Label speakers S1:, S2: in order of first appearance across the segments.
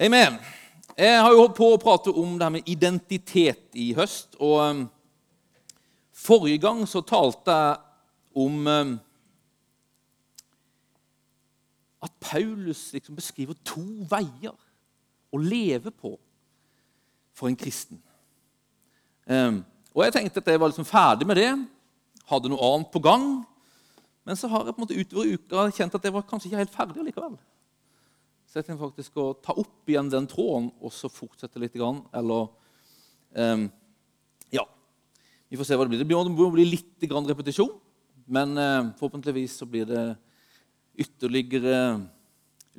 S1: Amen. Jeg har jo holdt på å prate om det her med identitet i høst. og um, Forrige gang så talte jeg om um, at Paulus liksom beskriver to veier å leve på for en kristen. Um, og Jeg tenkte at jeg var liksom ferdig med det, hadde noe annet på gang. Men så har jeg på en måte utover uka kjent at jeg var kanskje ikke helt ferdig likevel. Jeg tenkte faktisk å ta opp igjen den tråden og så fortsette litt. Grann, Eller um, Ja. Vi får se hva det blir. Det må bli litt grann repetisjon, men uh, forhåpentligvis så blir det ytterligere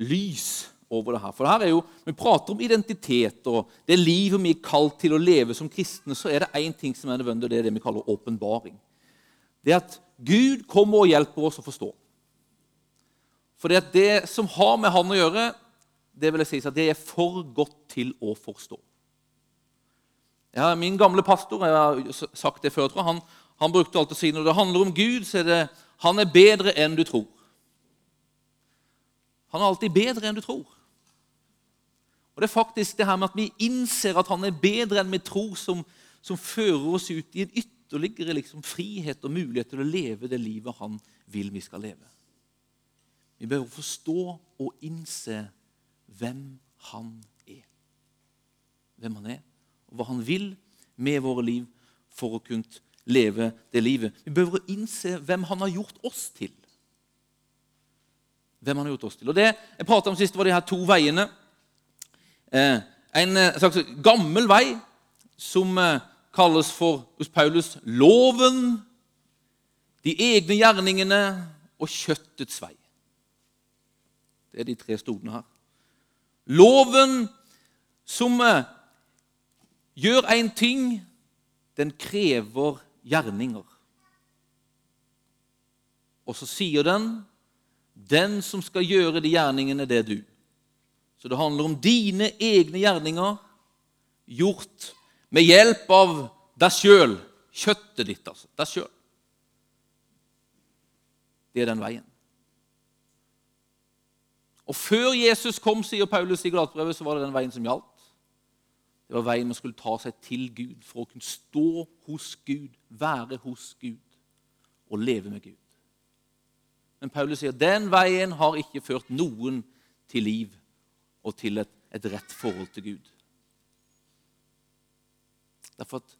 S1: lys over det her. For det her er jo, Vi prater om identitet og det livet vi er kalt til å leve som kristne. Så er det én ting som er nødvendig, og det er det vi kaller åpenbaring. Det er at Gud kommer og hjelper oss å forstå. For det som har med han å gjøre, det vil jeg si at det er for godt til å forstå. Ja, min gamle pastor jeg har sagt det før, tror han, han brukte alltid å si når det handler om Gud, så er det han er bedre enn du tror. Han er alltid bedre enn du tror. Og Det er faktisk det her med at vi innser at han er bedre enn vi tror, som, som fører oss ut i en ytterligere liksom, frihet og mulighet til å leve det livet han vil vi skal leve. Vi behøver forstå og innse hvem han er. Hvem han er, og hva han vil med våre liv for å kunne leve det livet. Vi behøver å innse hvem han har gjort oss til. Hvem han har gjort oss til. Og Det jeg pratet om sist, var de her to veiene. Eh, en eh, slags gammel vei som eh, kalles for hos Paulus loven, de egne gjerningene og kjøttets vei. Det er de tre stolene her. Loven som eh, gjør én ting, den krever gjerninger. Og så sier den den som skal gjøre de gjerningene, det er du. Så det handler om dine egne gjerninger gjort med hjelp av deg sjøl. Kjøttet ditt, altså. Deg sjøl. Det er den veien. Og Før Jesus kom, sier Paulus i Galatbrevet, så var det den veien som gjaldt. Det var veien man skulle ta seg til Gud for å kunne stå hos Gud, være hos Gud og leve med Gud. Men Paulus sier den veien har ikke ført noen til liv og til et, et rett forhold til Gud. Derfor at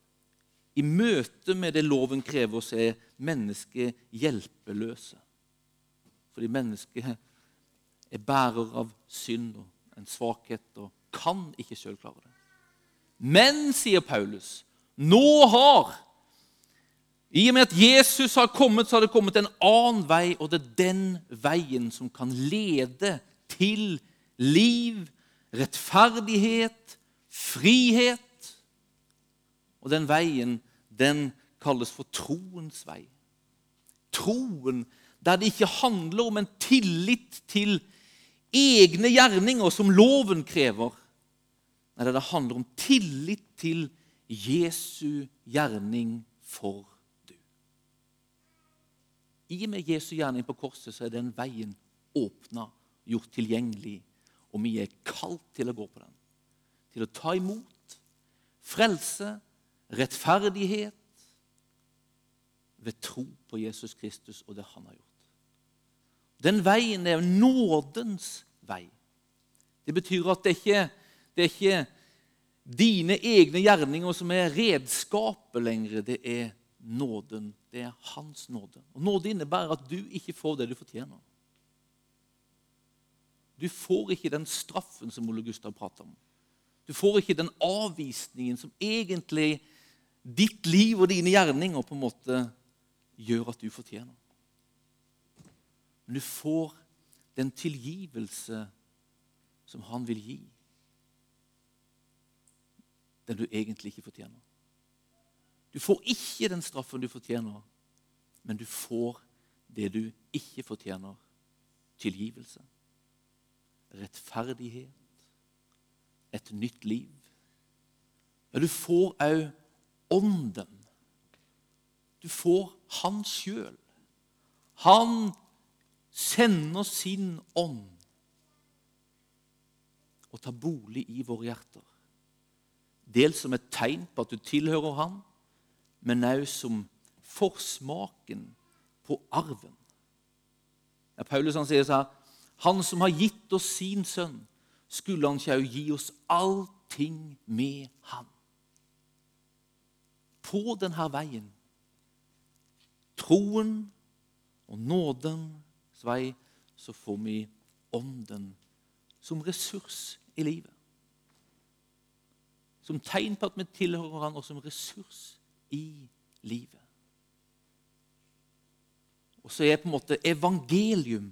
S1: i møte med det loven krever, oss, er mennesket hjelpeløse. Fordi mennesket er bærer av synd og en svakhet og kan ikke sjøl klare det. Men, sier Paulus, nå har I og med at Jesus har kommet, så har det kommet en annen vei, og det er den veien som kan lede til liv, rettferdighet, frihet. Og den veien, den kalles for troens vei. Troen der det ikke handler om en tillit til egne gjerninger som loven krever. Nei, det handler om tillit til Jesu gjerning for du. I og med Jesu gjerning på korset så er den veien åpna, gjort tilgjengelig, og vi er kalt til å gå på den. Til å ta imot frelse, rettferdighet, ved tro på Jesus Kristus og det han har gjort. Den veien er nådens vei. Det betyr at det ikke det er ikke dine egne gjerninger som er redskapet lenger. Det er nåden. Det er Hans nåde. Og Nåde innebærer at du ikke får det du fortjener. Du får ikke den straffen som Ole Gustav prater om. Du får ikke den avvisningen som egentlig ditt liv og dine gjerninger på en måte gjør at du fortjener. Men du får den tilgivelse som han vil gi. Den du egentlig ikke fortjener. Du får ikke den straffen du fortjener, men du får det du ikke fortjener tilgivelse. Rettferdighet. Et nytt liv. Ja, du får òg Ånden. Du får Han sjøl. Han sender sin ånd. og ta bolig i våre hjerter. Dels som et tegn på at du tilhører ham, men også som forsmaken på arven. Ja, Paulus han sier så her Han som har gitt oss sin sønn, skulle han ikke òg gi oss allting med ham? På denne veien, troen og nådens vei, så får vi Ånden som ressurs i livet. Som tegn på at vi tilhører Han, og som ressurs i livet. Og så er på en måte evangelium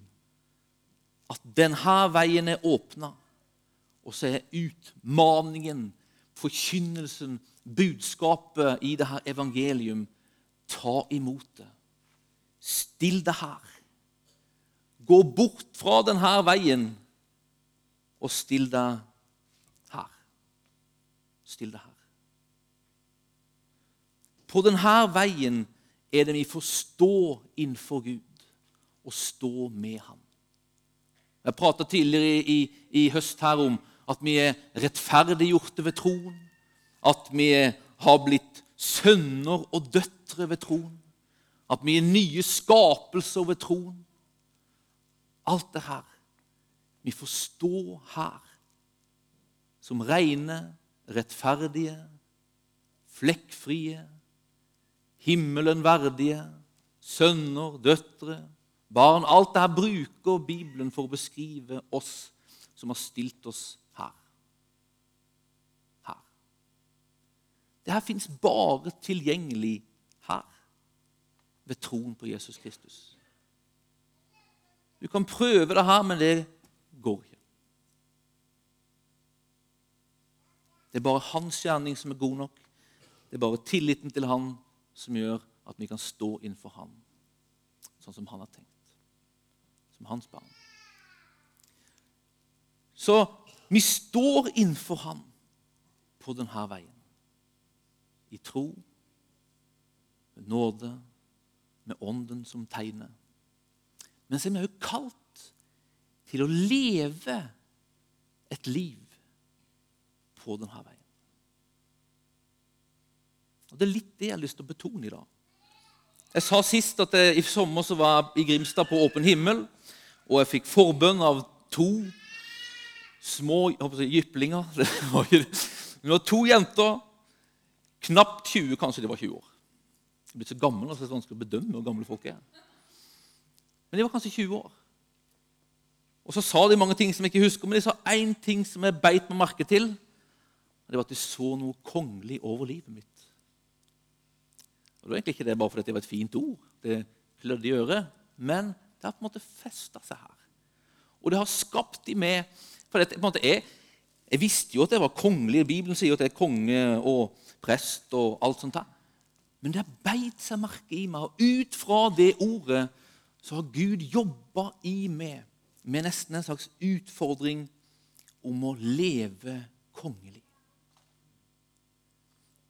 S1: at denne veien er åpna. Og så er utmaningen, forkynnelsen, budskapet i dette evangelium ta imot det. Still det her. Gå bort fra denne veien og still deg her. Still deg her. På denne veien er det vi får stå innenfor Gud og stå med Ham. Jeg prata tidligere i, i, i, høst her om at vi er rettferdiggjorte ved troen. At vi har blitt sønner og døtre ved troen. At vi er nye skapelser ved troen. Alt det her. Vi får stå her som rene, rettferdige, flekkfrie, himmelen verdige, sønner, døtre, barn. Alt det her bruker Bibelen for å beskrive oss som har stilt oss her. Her. Det her fins bare tilgjengelig her, ved troen på Jesus Kristus. Du kan prøve det her, men det går ikke. Det er bare hans gjerning som er god nok. Det er bare tilliten til han som gjør at vi kan stå innenfor han, sånn som han har tenkt. Som hans barn. Så vi står innenfor han på denne veien. I tro, med nåde, med ånden som tegner. Men så er vi òg kalt til å leve et liv på denne veien. Og Det er litt det jeg har lyst til å betone i dag. Jeg sa sist at jeg, i sommer så var jeg i Grimstad på Åpen himmel, og jeg fikk forbønn av to små jeg jyplinger. Det var, det var to jenter, knapt 20, kanskje de var 20 år. Jeg er blitt så gammel at det er vanskelig å bedømme hvor gamle folk er. Men de var kanskje 20 år. Og Så sa de mange ting som jeg ikke husker, men de sa én ting som jeg beit meg merke til. Og det var at de så noe kongelig over livet mitt. Og det var egentlig ikke det bare fordi det var et fint ord. Det klødde i øret. Men det har på en måte festa seg her. Og det har skapt de med for det, på en måte, jeg, jeg visste jo at jeg var kongelig. Bibelen sier jo at jeg er konge og prest og alt sånt. her. Men det har beit seg merke i meg, og ut fra det ordet så har Gud jobba i meg med nesten en slags utfordring om å leve kongelig.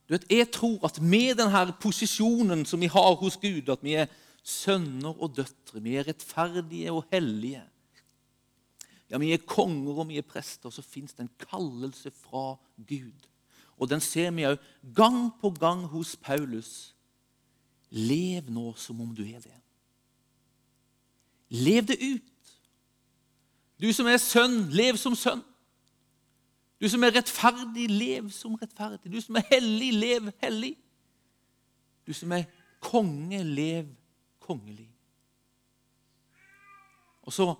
S1: Du vet, Jeg tror at med denne posisjonen som vi har hos Gud, at vi er sønner og døtre, vi er rettferdige og hellige Ja, vi er konger og vi er prester, så fins det en kallelse fra Gud. Og den ser vi òg gang på gang hos Paulus. Lev nå som om du er det. Lev det ut. Du som er sønn, lev som sønn. Du som er rettferdig, lev som rettferdig. Du som er hellig, lev hellig. Du som er konge, lev kongelig. Og så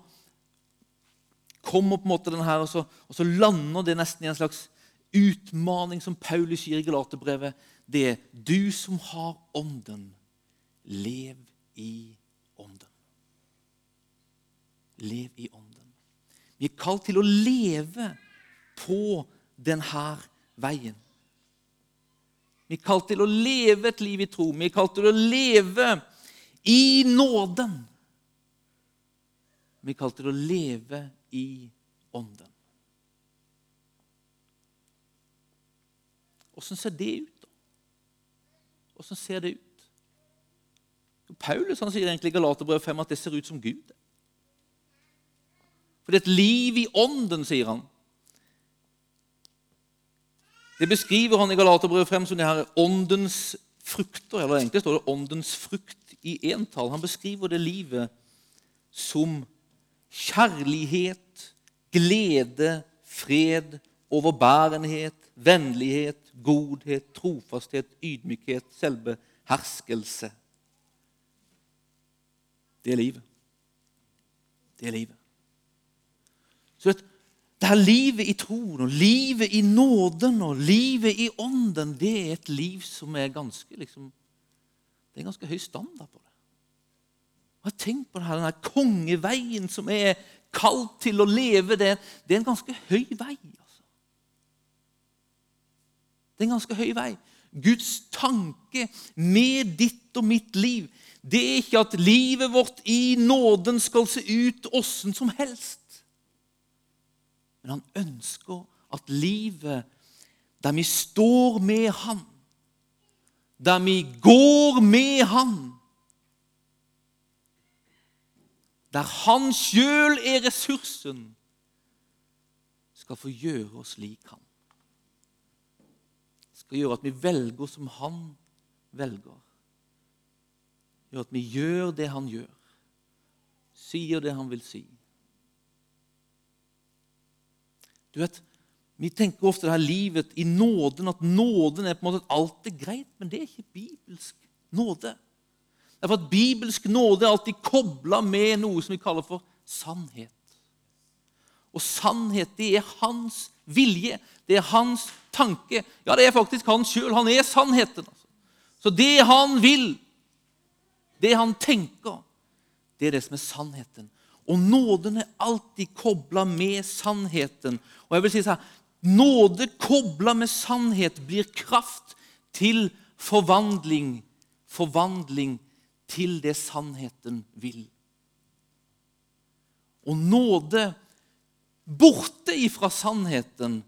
S1: kommer på en måte den her, og så, og så lander det nesten i en slags utmaning som Paulus gir i Galaterbrevet. Det er du som har ånden, lev i. Lev i ånden. Vi er kalt til å leve på denne veien. Vi er kalt til å leve et liv i tro. Vi er kalt til å leve i nåden. Vi er kalt til å leve i ånden. Åssen ser det ut, da? Åssen ser det ut? Paulus han sier egentlig i Galaterbrevet 5 at det ser ut som Gud. For det er et liv i ånden, sier han. Det beskriver han i Galaterbrevet frem som det her åndens frukter. Eller egentlig står det 'åndens frukt' i entall. Han beskriver det livet som kjærlighet, glede, fred, overbærenhet, vennlighet, godhet, trofasthet, ydmykhet, selvbeherskelse. Det er livet. Det er livet. Så vet, det her livet i troen og livet i nåden og livet i ånden, det er et liv som er ganske liksom, Det er ganske høy standard på det. Og jeg tenker på det denne kongeveien som er kalt til å leve, det, det er en ganske høy vei. Altså. Det er en ganske høy vei. Guds tanke med ditt og mitt liv, det er ikke at livet vårt i nåden skal se ut åssen som helst. Men han ønsker at livet der vi står med Han, der vi går med Han Der Han sjøl er ressursen, skal få gjøre oss lik Han. Skal gjøre at vi velger som Han velger. Gjør at vi gjør det Han gjør, sier det Han vil si. Du vet, Vi tenker ofte det her livet i nåden, at nåden er på en måte at alt er greit. Men det er ikke bibelsk nåde. Det er for at Bibelsk nåde er alltid kobla med noe som vi kaller for sannhet. Og sannhet, det er hans vilje, det er hans tanke. Ja, det er faktisk han sjøl. Han er sannheten. Altså. Så det han vil, det han tenker, det er det som er sannheten. Og nåden er alltid kobla med sannheten. Og jeg vil si sånn, Nåde kobla med sannhet blir kraft til forvandling. Forvandling til det sannheten vil. Og nåde borte ifra sannheten,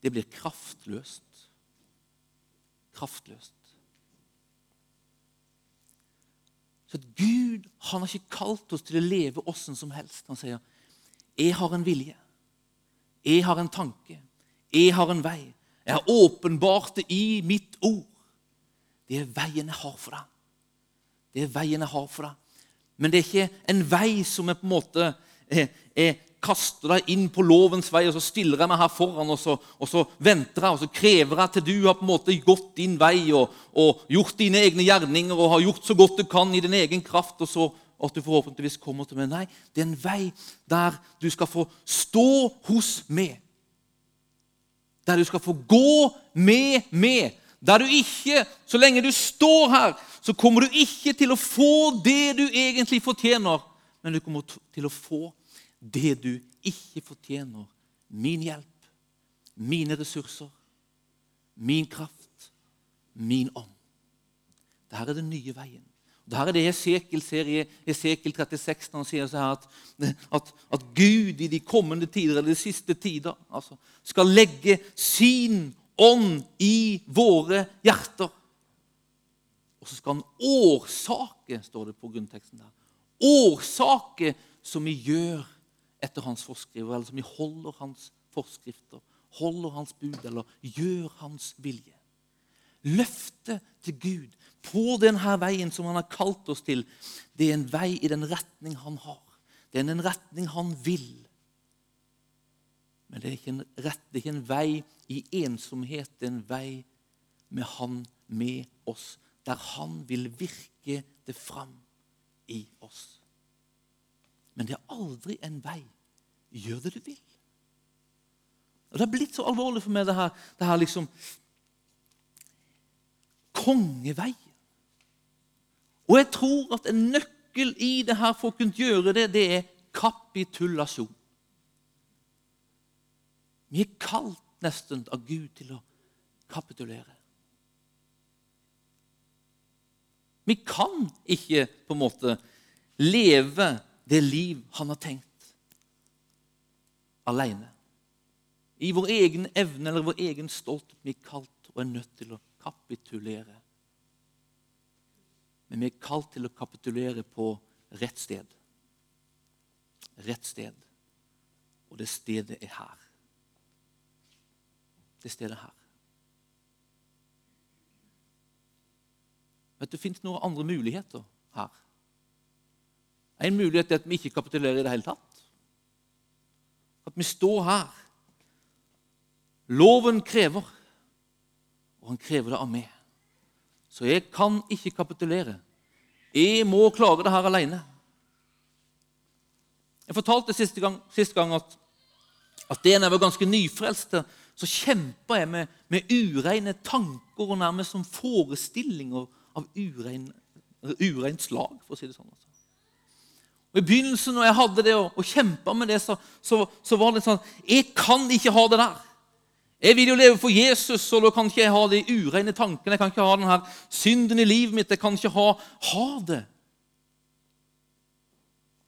S1: det blir kraftløst. Kraftløst. Så Gud han har ikke kalt oss til å leve åssen som helst. Han sier, 'Jeg har en vilje. Jeg har en tanke. Jeg har en vei. Jeg har åpenbart det i mitt ord.' Det er veien jeg har for deg. Det er veien jeg har for deg. Men det er ikke en vei som er på en måte er, er kaster deg inn på lovens vei, og så stiller jeg meg her foran, og så, og så venter jeg og så krever jeg til du har på en måte gått din vei og, og, gjort dine egne gjerninger og har gjort så godt du kan i din egen kraft, og så at du forhåpentligvis kommer til meg. Nei, det er en vei der du skal få stå hos meg. Der du skal få gå med meg. Der du ikke, så lenge du står her, så kommer du ikke til å få det du egentlig fortjener, men du kommer til å få det du ikke fortjener. Min hjelp, mine ressurser, min kraft, min ånd. Dette er den nye veien. Dette er det Esekiel ser i Esekiel 36 når han sier så at, at, at, Gud i de kommende tider, eller de siste tider, altså, skal legge sin ånd i våre hjerter. Og så skal han årsake, står det på grunnteksten der, årsake som vi gjør etter hans forskriver, eller som vi holder hans forskrifter, holder hans bud eller gjør hans vilje. Løftet til Gud på denne veien som han har kalt oss til, det er en vei i den retning han har. Det er en retning han vil. Men det er ikke en, rett, det er ikke en vei i ensomhet. Det er en vei med han med oss, der han vil virke det fram i oss. Men det er aldri en vei. Gjør det du vil. Og Det har blitt så alvorlig for meg, det her, det her liksom Kongeveien. Og jeg tror at en nøkkel i det her for å kunne gjøre det, det er kapitulasjon. Vi er kalt nesten av Gud til å kapitulere. Vi kan ikke på en måte leve det liv han har tenkt, aleine. I vår egen evne eller vår egen stolthet blir kalt og er nødt til å kapitulere. Men vi er kalt til å kapitulere på rett sted. Rett sted. Og det stedet er her. Det stedet er her. Vet du, Det fins noen andre muligheter her. En mulighet er at vi ikke kapitulerer i det hele tatt. At vi står her. Loven krever, og han krever det av meg. Så jeg kan ikke kapitulere. Jeg må klare det her alene. Jeg fortalte siste gang, siste gang at, at det jeg var ganske nyfrelst, så kjempa jeg med, med ureine tanker og nærmest som forestillinger av urein, ureint slag, for å si det sånn. Altså. I begynnelsen, når jeg hadde det og, og kjempa med det, så, så, så, var det sånn Jeg kan ikke ha det der. Jeg vil jo leve for Jesus, og da kan ikke jeg ha de ureine tankene. Jeg kan ikke ha denne synden i livet mitt. Jeg kan ikke ha, ha det.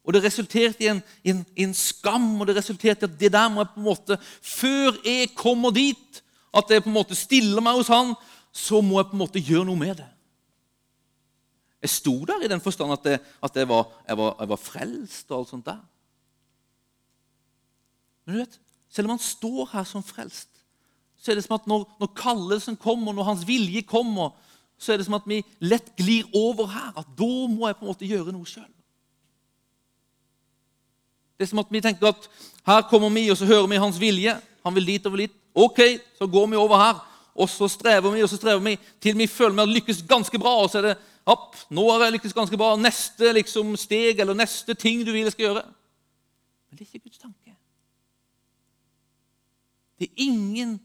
S1: Og det resulterte i en, i, en, i en, skam, og det resulterte i at det der må jeg på en måte Før jeg kommer dit, at jeg på en måte stiller meg hos han, så må jeg på en måte gjøre noe med det. Jeg sto der i den forstand at, jeg, at jeg, var, jeg, var, jeg, var, frelst og alt sånt der. Men du vet, selv om han står her som frelst, så er det som at når, når kallelsen kommer, når hans vilje kommer, så er det som at vi lett glir over her. At da må jeg på en måte gjøre noe sjøl. Det er som at vi tenker at her kommer vi, og så hører vi hans vilje. Han vil dit og vil dit. Ok, så går vi over her. Og så strever vi og så strever vi til vi føler vi har lykkes ganske bra. Og så er det opp, nå har jeg lykkes ganske bra. Neste liksom, steg eller neste ting du vil jeg skal gjøre. Men det er ikke Guds tanke. Det er ingen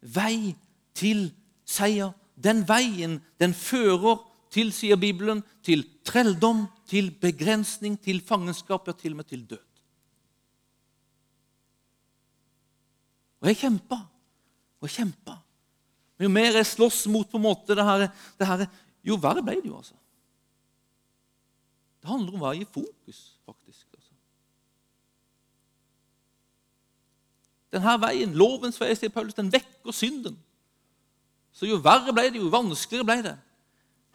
S1: vei til seier. Den veien den fører til, sier Bibelen, til trelldom, til begrensning, til fangenskap, ja, til og med til død. Og jeg kjempa og kjempa. Men jo mer jeg slåss mot på en måte det her, det her jo verre ble det jo. altså. Det handler om hva i fokus, faktisk. altså. Denne veien, lovens vei, sier Paulus, den vekker synden. Så jo verre ble det, jo vanskeligere ble det.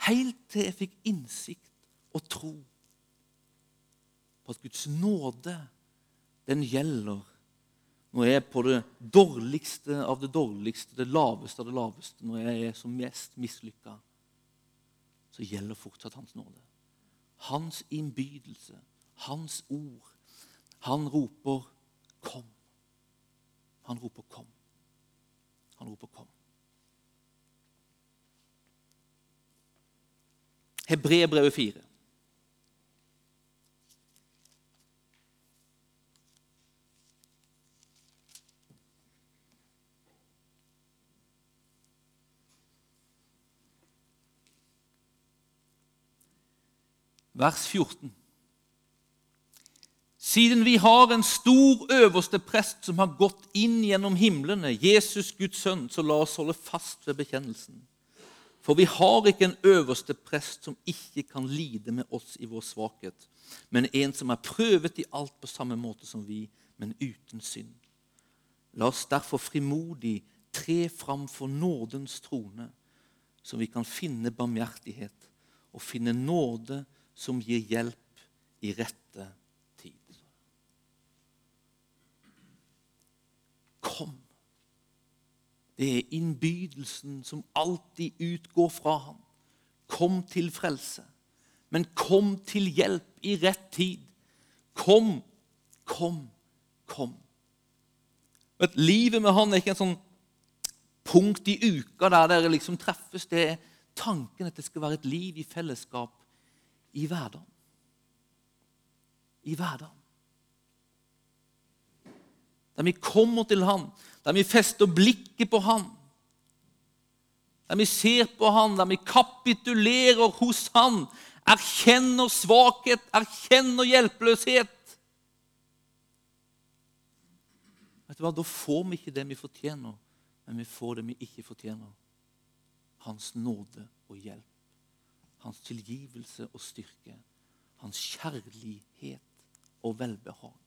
S1: Helt til jeg fikk innsikt og tro på at Guds nåde, den gjelder når jeg er på det dårligste av det dårligste, det laveste av det laveste, når jeg er som mest mislykka, så gjelder fortsatt Hans nåde. Hans innbydelse, Hans ord. Han roper 'kom'. Han roper 'kom'. Han roper 'kom'. Hebrebrevet 4. vers 14. Siden vi har en stor øverste prest som har gått inn gjennom himlene, Jesus Guds sønn, så la oss holde fast ved bekjennelsen. For vi har ikke en øverste prest som ikke kan lide med oss i vår svakhet, men en som er prøvet i alt på samme måte som vi, men uten synd. La oss derfor frimodig tre fram for nådens trone, så vi kan finne barmhjertighet og finne nåde som gir hjelp i rette tid. Kom. Det er innbydelsen som alltid utgår fra ham. Kom til frelse, men kom til hjelp i rett tid. Kom, kom, kom. Vet, livet med han er ikke en sånn punkt i uka der dere liksom treffes. Det er tanken at det skal være et liv i fellesskap i hverdagen. I hverdagen. Der vi kommer til Han, der vi fester blikket på Han. Der vi ser på Han, der vi kapitulerer hos Han, erkjenner svakhet, erkjenner hjelpeløshet. Vet du hva? Da får vi ikke det vi fortjener, men vi får det vi ikke fortjener. Hans nåde og hjelp hans tilgivelse og styrke, hans kjærlighet og velbehag.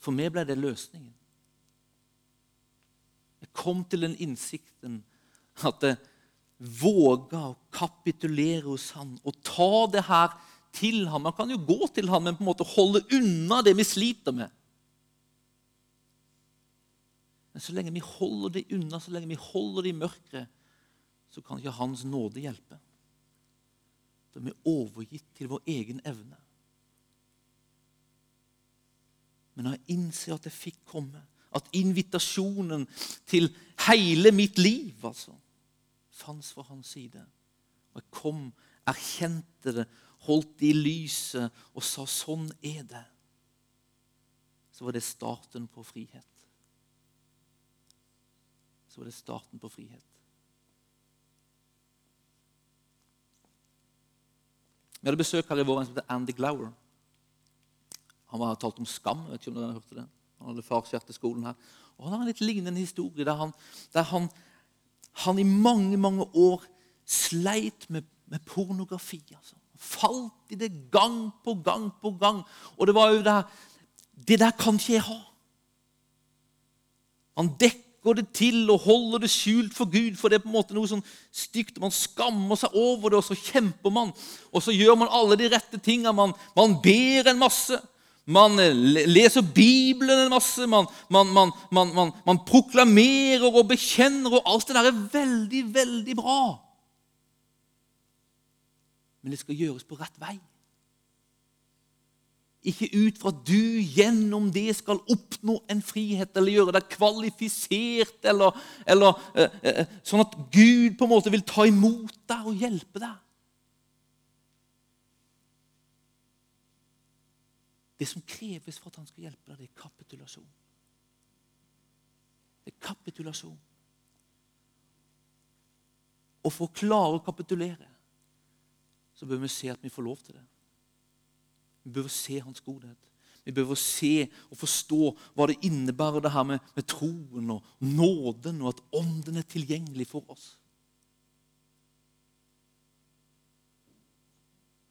S1: For meg ble det løsningen. Jeg kom til den innsikten at jeg våga å kapitulere hos han og ta det her til ham. Man kan jo gå til ham, men på en måte holde unna det vi sliter med. Men så lenge vi holder det unna, så lenge vi holder det i mørket, så kan ikke Hans nåde hjelpe. De er overgitt til vår egen evne. Men jeg innser at jeg fikk komme, at invitasjonen til hele mitt liv altså, fantes fra hans side Og jeg kom, erkjente det, holdt det i lyset og sa 'sånn er det', så var det starten på frihet. Så var det starten på frihet. Vi hadde besøk her i vår som heter Andy Glower. Han var talt om skam. Jeg vet ikke om dere hørte det. Han hadde farshjerteskolen her. Og Han har en litt lignende historie der han, der han, han i mange mange år sleit med, med pornografi. altså. Falt i det gang på gang på gang. Og det var jo det Det der kan ikke jeg ha. Han dekker det til og holder det skjult for Gud, for det er på en måte noe sånn stygt. Man skammer seg over det, og så kjemper man. Og så gjør man alle de rette tingene. Man, man ber en masse. Man eh, leser Bibelen en masse, man, man, man, man, proklamerer og bekjenner, og alt det der er veldig, veldig bra. Men det skal gjøres på rett vei. Ikke ut fra at du gjennom det skal oppnå en frihet eller gjøre deg kvalifisert, eller, eller eh, eh, sånn at Gud på en måte vil ta imot deg og hjelpe deg. Det som kreves for at han skal hjelpe deg, det er kapitulasjon. Det er kapitulasjon. Og for å klare å kapitulere så bør vi se at vi får lov til det. Vi bør se hans godhet. Vi bør se og forstå hva det innebærer det her med, med troen og nåden, og at Ånden er tilgjengelig for oss.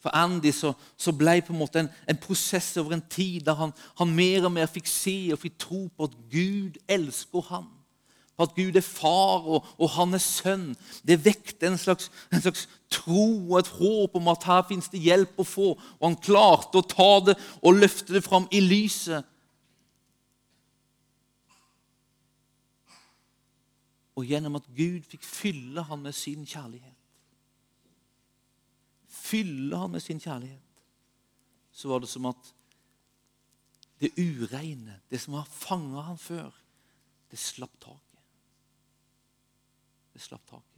S1: For Andy så, så ble på en måte en, en, prosess over en tid der han, han, mer og mer fikk se og fikk tro på at Gud elsker ham. At Gud er far og, og han er sønn. Det vekte en slags, en slags, tro og et håp om at her fins det hjelp å få. Og han klarte å ta det og løfte det fram i lyset. Og gjennom at Gud fikk fylle ham med sin kjærlighet fylle ham med sin kjærlighet, så var det som at det ureine, det som har fanga ham før, det slapp taket. Det slapp taket.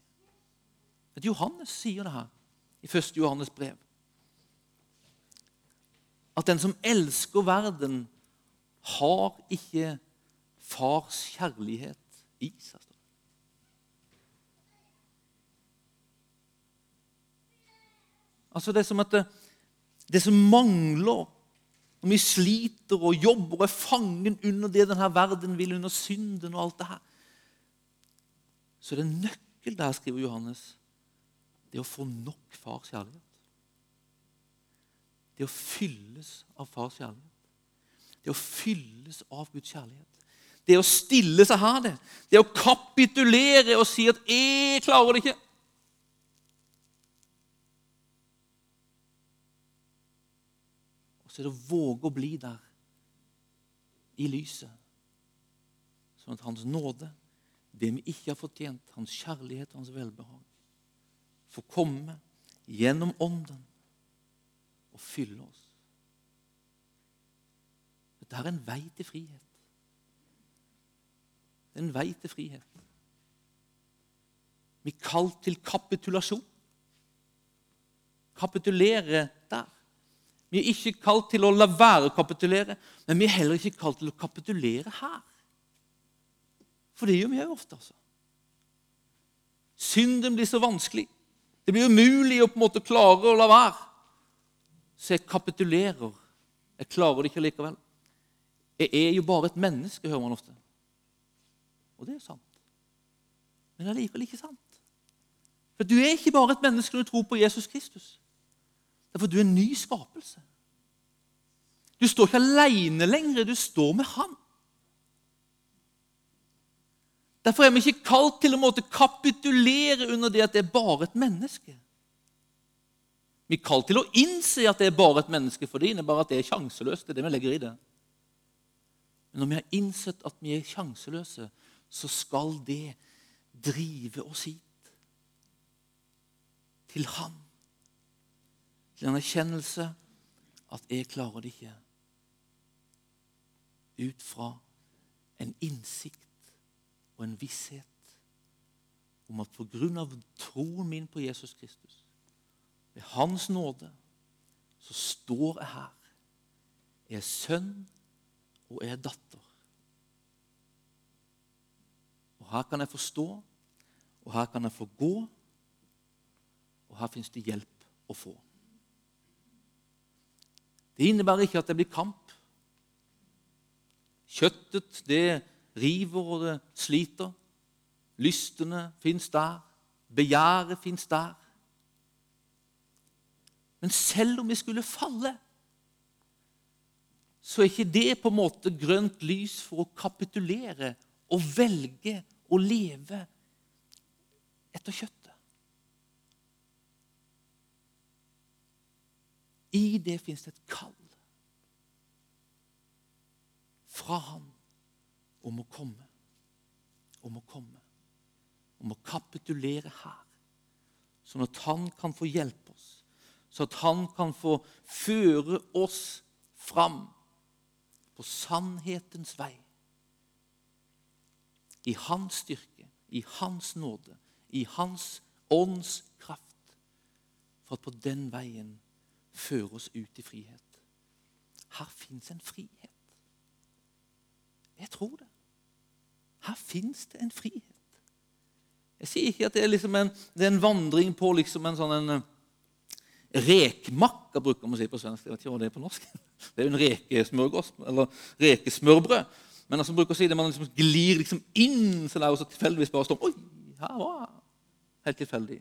S1: At Johannes sier det her i 1. Johannes brev. At den som elsker verden, har ikke fars kjærlighet i seg. Altså Det er som at det, det som mangler når vi sliter og jobber og er fangen under det denne verden vil, under synden og alt det her, så er det en nøkkel der, skriver Johannes. Det å få nok fars kjærlighet. Det å fylles av fars kjærlighet. Det å fylles av Guds kjærlighet. Det å stille seg her, det. Det å kapitulere og si at 'jeg klarer det ikke'. så er det å våge å bli der i lyset. Sånn at Hans nåde, det vi ikke har fortjent, Hans kjærlighet og Hans velbehag, får komme gjennom Ånden og fylle oss. Dette er en vei til frihet. Det er en vei til frihet. Vi er kalt til kapitulasjon. Kapitulere der. Vi er ikke kalt til å la være å kapitulere, men vi er heller ikke kalt til å kapitulere her. For det gjør vi òg ofte. altså. Synden blir så vanskelig. Det blir umulig å på en måte klare å la være. Så jeg kapitulerer. Jeg klarer det ikke likevel. Jeg er jo bare et menneske, hører man ofte. Og det er sant. Men det er likevel ikke sant. For du er ikke bare et menneske når du tror på Jesus Kristus. Derfor du er en ny skapelse. Du står ikke alene lenger, du står med Han. Derfor er vi ikke kalt til å måtte kapitulere under det at det er bare et menneske. Vi er kalt til å innse at det er bare et menneske, for det innebærer at det er sjanseløst. Det er det vi legger i det. Men når vi har innsett at vi er sjanseløse, så skal det drive oss hit. til Han. Til en erkjennelse at jeg klarer det ikke. Ut fra en innsikt og en visshet om at pga. troen min på Jesus Kristus, ved Hans nåde, så står jeg her. Jeg er sønn, og jeg er datter. Og her kan jeg forstå, og her kan jeg få gå, og her fins det hjelp å få. Det innebærer ikke at det blir kamp. Kjøttet, det river og det sliter. Lystene fins der. Begjæret fins der. Men selv om vi skulle falle, så er ikke det på en måte grønt lys for å kapitulere og velge å leve etter kjøttet. I det fins det et kall fra Han om å komme, om å komme, om å kapitulere her, sånn at Han kan få hjelpe oss, så at Han kan få føre oss fram på sannhetens vei. I Hans styrke, i Hans nåde, i Hans ånds kraft, for at på den veien føre oss ut i frihet. Her fins en frihet. Jeg tror det. Her fins det en frihet. Jeg sier ikke at det er, liksom en, det er en, vandring på liksom en sånn en rekmakka, bruker man å si på svensk. Jeg vet ikke hva det er på norsk. Det er jo en rekesmørgås, eller rekesmørbrød. Men altså, bruker å si det, man liksom glir liksom inn så der, og så tilfeldigvis bare står Oi, her var Helt tilfeldig.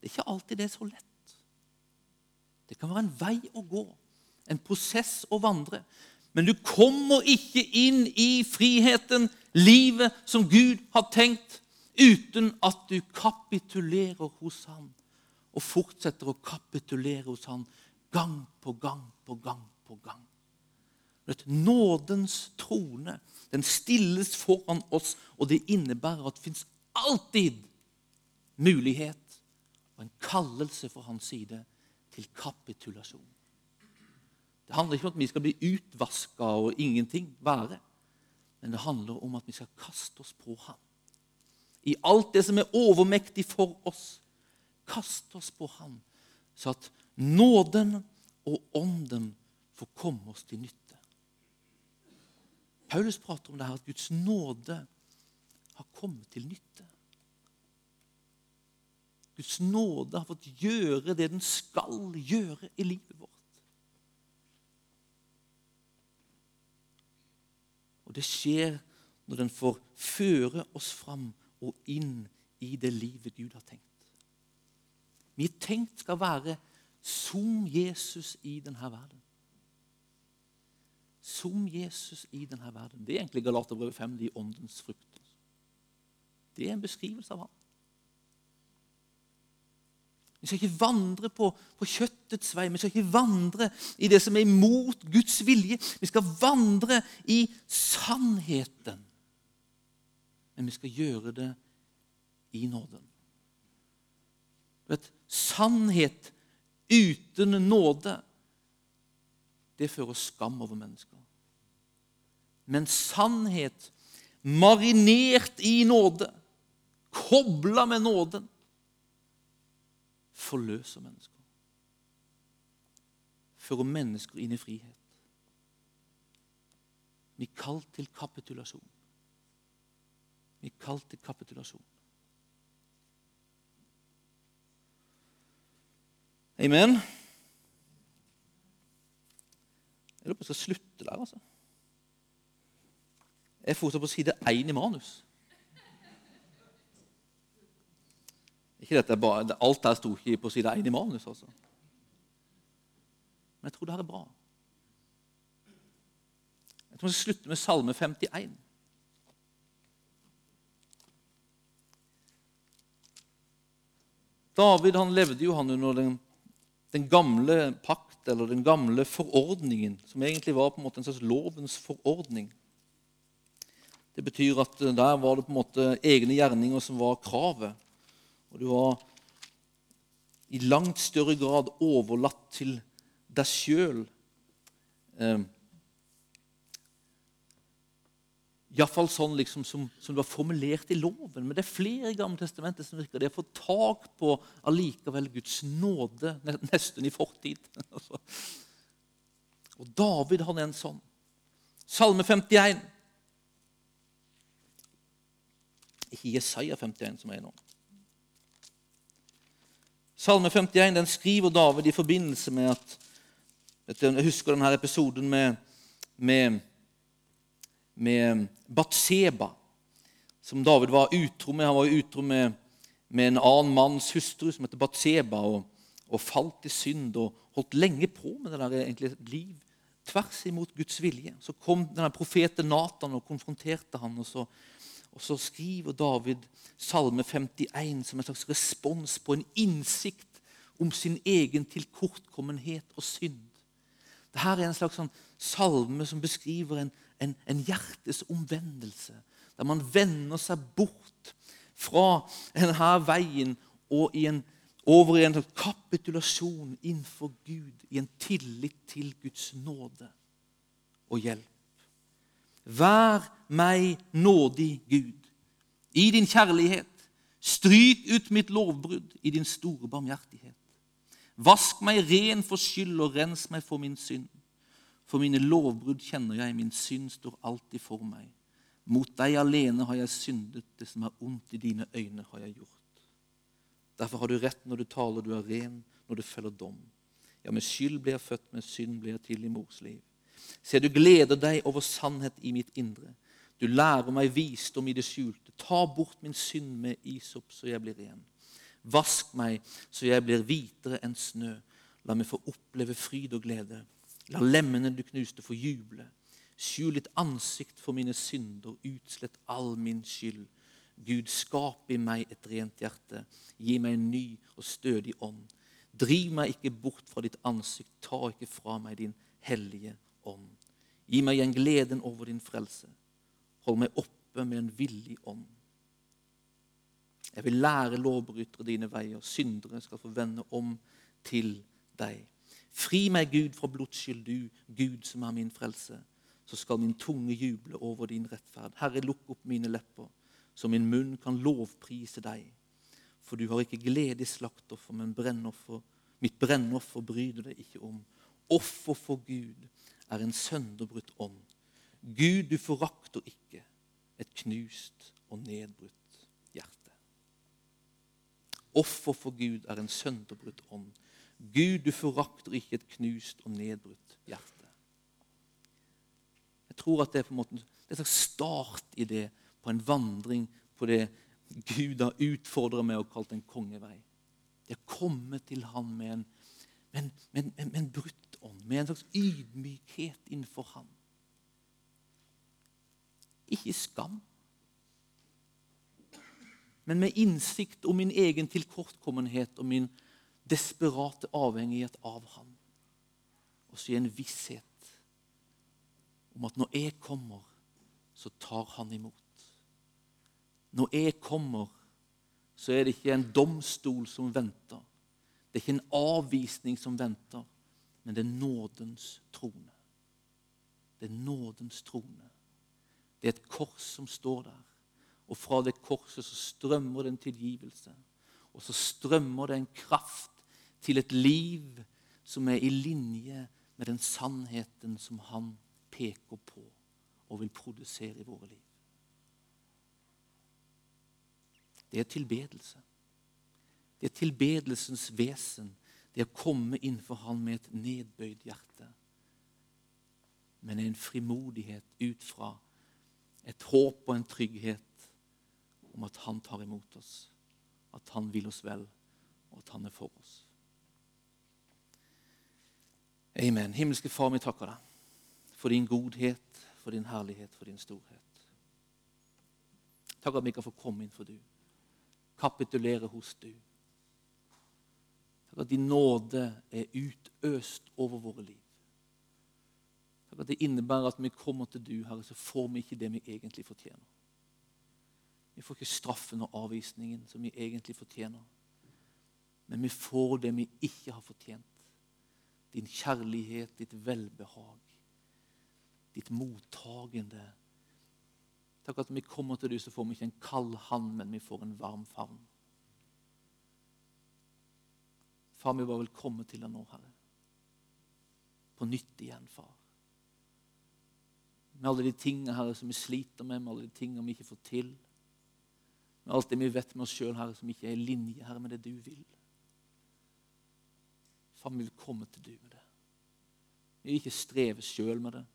S1: Det er ikke alltid det er så lett. Det kan være en vei å gå, en prosess å vandre. Men du kommer ikke inn i friheten, livet som Gud har tenkt, uten at du kapitulerer hos ham og fortsetter å kapitulere hos ham gang på gang på gang på gang. Nådens trone den stilles foran oss, og det innebærer at det fins alltid mulighet og en kallelse fra hans side til kapitulasjon. Det handler ikke om at vi skal bli utvaska og ingenting være. Men det handler om at vi skal kaste oss på ham. I alt det som er overmektig for oss, kaste oss på ham, så at nåden og ånden får komme oss til nytte. Paulus prater om det her, at Guds nåde har kommet til nytte. Guds nåde har fått gjøre det den skal gjøre i livet vårt. Og det skjer når den får føre oss fram og inn i det livet Gud har tenkt. Vi tenkt skal være som Jesus i denne verden. Som Jesus i denne verden. Det er egentlig Galaterbrevet 5, de åndens frukt. Det er en beskrivelse av ham. Vi skal ikke vandre på, på, kjøttets vei. Vi skal ikke vandre i det som er imot Guds vilje. Vi skal vandre i sannheten. Men vi skal gjøre det i nåden. Vet, sannhet uten nåde, det fører skam over mennesker. Men sannhet marinert i nåde, kobla med nåden, forløser mennesker. Fører mennesker inn i frihet. Vi er kalt til kapitulasjon. Vi er kalt til kapitulasjon. Amen. Jeg lurer på om jeg skal slutte der, altså. Jeg er fortsatt på side én i manus. Ikke dette Alt der sto ikke på side 1 i manus. altså. Men jeg tror det her er bra. Jeg tror vi skal slutte med Salme 51. David han levde jo han under den, den, gamle pakt, eller den gamle forordningen, som egentlig var på en måte en slags lovens forordning. Det betyr at der var det på en måte egne gjerninger som var kravet. Og du har i langt større grad overlatt til deg sjøl. Eh, Iallfall sånn liksom som, som, det var formulert i loven. Men det er flere i Gamle testamentet som virker. De har fått tak på allikevel Guds nåde, nesten i fortid. Altså. Og David han er en sånn. Salme 51. Ikke Jesaja 51, som er nå. Salme 51 den skriver David i forbindelse med at Jeg husker denne episoden med, med, med Batseba, som David var utro med. Han var utro med, med en annen manns hustru som heter Batseba, og, og, falt i synd og holdt lenge på med det der egentlig liv tvers imot Guds vilje. Så kom denne profeten Natan og konfronterte han, og så, og så skriver David Salme 51 som en slags respons på en innsikt om sin egen tilkortkommenhet og synd. Dette er en slags sånn salme som beskriver en, en, en hjertes omvendelse. Der man vender seg bort fra denne veien og i en over i en kapitulasjon innenfor Gud, i en tillit til Guds nåde og hjelp. Vær meg nådig, Gud, i din kjærlighet. Stryk ut mitt lovbrudd i din store barmhjertighet. Vask meg ren for skyld og rens meg for min synd. For mine lovbrudd kjenner jeg, min synd står alltid for meg. Mot deg alene har jeg syndet, det som er ondt i dine øyne, har jeg gjort. Derfor har du rett når du taler, du er ren når du følger dom. Ja, med skyld blir jeg født, med synd blir jeg til i mors liv. Se, du gleder deg over sannhet i mitt indre. Du lærer meg visdom i det skjulte. Ta bort min synd med isop, så jeg blir ren. Vask meg, så jeg blir hvitere enn snø. La meg få oppleve fryd og glede. La lemmene du knuste, få juble. Skjul ditt ansikt for mine synder, utslett all min skyld. Gud, skap i meg et rent hjerte. Gi meg en ny og stødig ånd. Driv meg ikke bort fra ditt ansikt. Ta ikke fra meg din hellige ånd. Gi meg igjen gleden over din frelse. Hold meg oppe med en villig ånd. Jeg vil lære lovbrytere dine veier. Syndere skal få vende om til deg. Fri meg, Gud, fra blodsskyld, du, Gud som er min frelse. Så skal min tunge juble over din rettferd. Herre, lukk opp mine lepper så min munn kan lovprise deg. For du har ikke glede i slaktoffer, men brennoffer. Mitt brennoffer bryr du deg ikke om. Offer for Gud er en sønderbrutt ånd. Gud, du forakter ikke et knust og nedbrutt hjerte. Offer for Gud er en sønderbrutt ånd. Gud, du forakter ikke et knust og nedbrutt hjerte. Jeg tror at det er på en måte, det er start i det på en vandring på det Gud har utfordret med og kalt en kongevei. Det å kommet til ham med en, med en, med en, med en brutt ånd, med en slags ydmykhet innenfor ham. Ikke skam, men med innsikt om min egen tilkortkommenhet og min desperate avhengighet av ham. Og så i en visshet om at når jeg kommer, så tar han imot. Når jeg kommer, så er det ikke en domstol som venter. Det er ikke en avvisning som venter, men det er nådens trone. Det er nådens trone. Det er et kors som står der. Og fra det korset så strømmer det en tilgivelse. Og så strømmer det en kraft til et liv som er i linje med den sannheten som han peker på og vil produsere i våre liv. det er tilbedelse. Det er tilbedelsens vesen. Det å komme innenfor Han med et nedbøyd hjerte. Men en frimodighet ut fra et håp og en trygghet om at Han tar imot oss, at Han vil oss vel, og at Han er for oss. Amen. Himmelske Far, vi takker deg for din godhet, for din herlighet, for din storhet. Takk at vi kan få komme inn for du kapitulere hos du. Takk at din nåde er utøst over våre liv. Takk at det innebærer at når vi kommer til du, Herre, så får vi ikke det vi egentlig fortjener. Vi får ikke straffen og avvisningen som vi egentlig fortjener. Men vi får det vi ikke har fortjent. Din kjærlighet, ditt velbehag, ditt mottagende. Takk at når vi kommer til du, så får vi ikke en kald hand, men vi får en varm favn. Far, vi bare vil komme til deg nå, Herre. På nytt igjen, far. Med alle de tingene Herre, som vi sliter med, med alle de tingene vi ikke får til. Med alt det vi vet med oss sjøl, som ikke er i linje Herre, med det du vil. Far, vi vil komme til du med det. Vi vil ikke streve sjøl med det.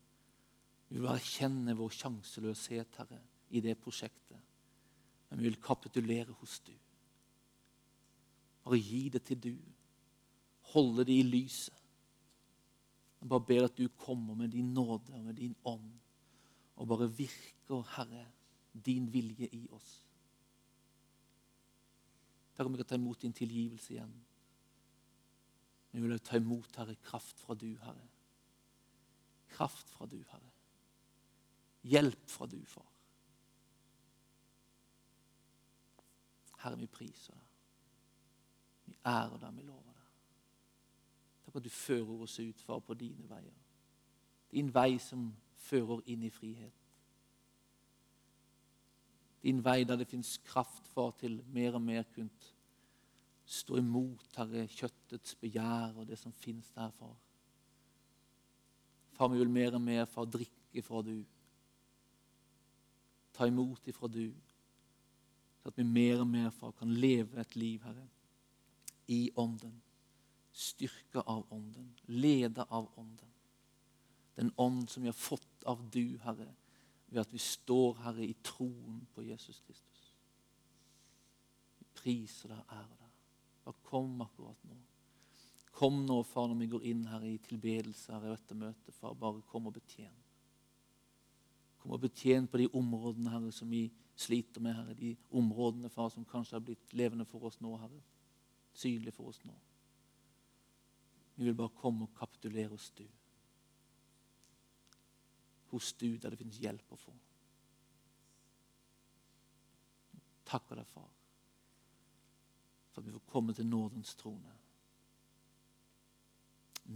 S1: Vi vil bare kjenne vår sjanseløshet, Herre, i det prosjektet. Men vi vil kapitulere hos du. Bare gi det til du holde det i lyset. Jeg bare ber at du kommer med din nåde og med din ånd og bare virker, Herre, din vilje i oss. Takk om vi kan ta imot din tilgivelse igjen. Vi vil ta imot, Herre, kraft fra du, Herre. Kraft fra du, Herre. Hjelp fra du, Far. Herre, vi priser deg. Vi ærer deg, vi lover. Takk at du fører oss ut, far, på dine veier. Din vei som fører inn i frihet. Din vei der det fins kraft, far, til mer og mer kunst stå imot, Herre, kjøttets begjær og det som fins der, far. Far, vi vil mer og mer, far, drikke fra du. Ta imot ifra du. Så at vi mer og mer, far, kan leve et liv, Herre, i Ånden styrka av Ånden, leda av Ånden. Den ånd som vi har fått av du, Herre, ved at vi står, Herre, i troen på Jesus Kristus. Vi priser deg ære deg. Bare kom akkurat nå. Kom nå, far, når vi går inn her i tilbedelse her i dette møtet. Far, bare kom og betjen. Kom og betjen på de områdene Herre, som vi sliter med. Herre. De områdene far, som kanskje har blitt levende for oss nå. Herre. Synlig for oss nå. Vi vil bare komme og kapitulere hos du. Hos du der det finnes hjelp å få. Takker deg, far, for at vi får komme til nådens trone.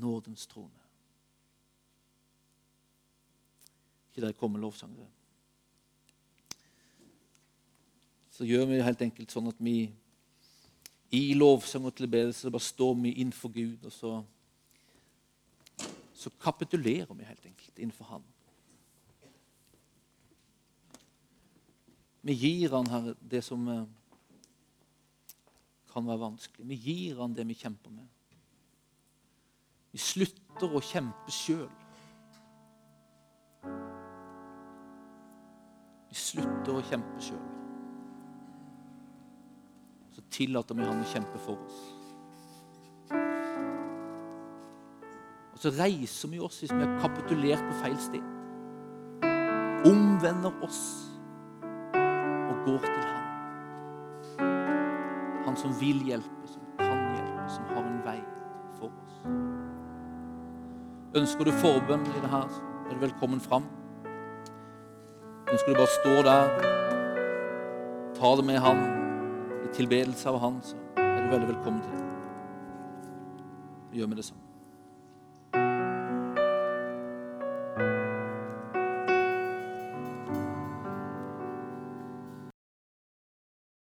S1: Nådens trone. Ikke der kommer lovsangere. Så gjør vi helt enkelt sånn at vi i lovsang og tilbedelse bare står vi innenfor Gud, og så så kapitulerer vi helt enkelt innenfor Han. Vi gir Han her det som eh, kan være vanskelig. Vi gir Han det vi kjemper med. Vi slutter å kjempe sjøl. Vi slutter å kjempe sjøl. Så tillater vi Han å kjempe for oss. Så reiser vi oss hvis vi har kapitulert på feil sted. Omvender oss og går til Han. Han som vil hjelpe, som kan hjelpe, som har en vei for oss. Ønsker du forbønn i det her, så er du velkommen fram. Ønsker du bare stå der, ta det med Han, i tilbedelse av Han, så er du veldig velkommen til det. Vi gjør vi det sånn.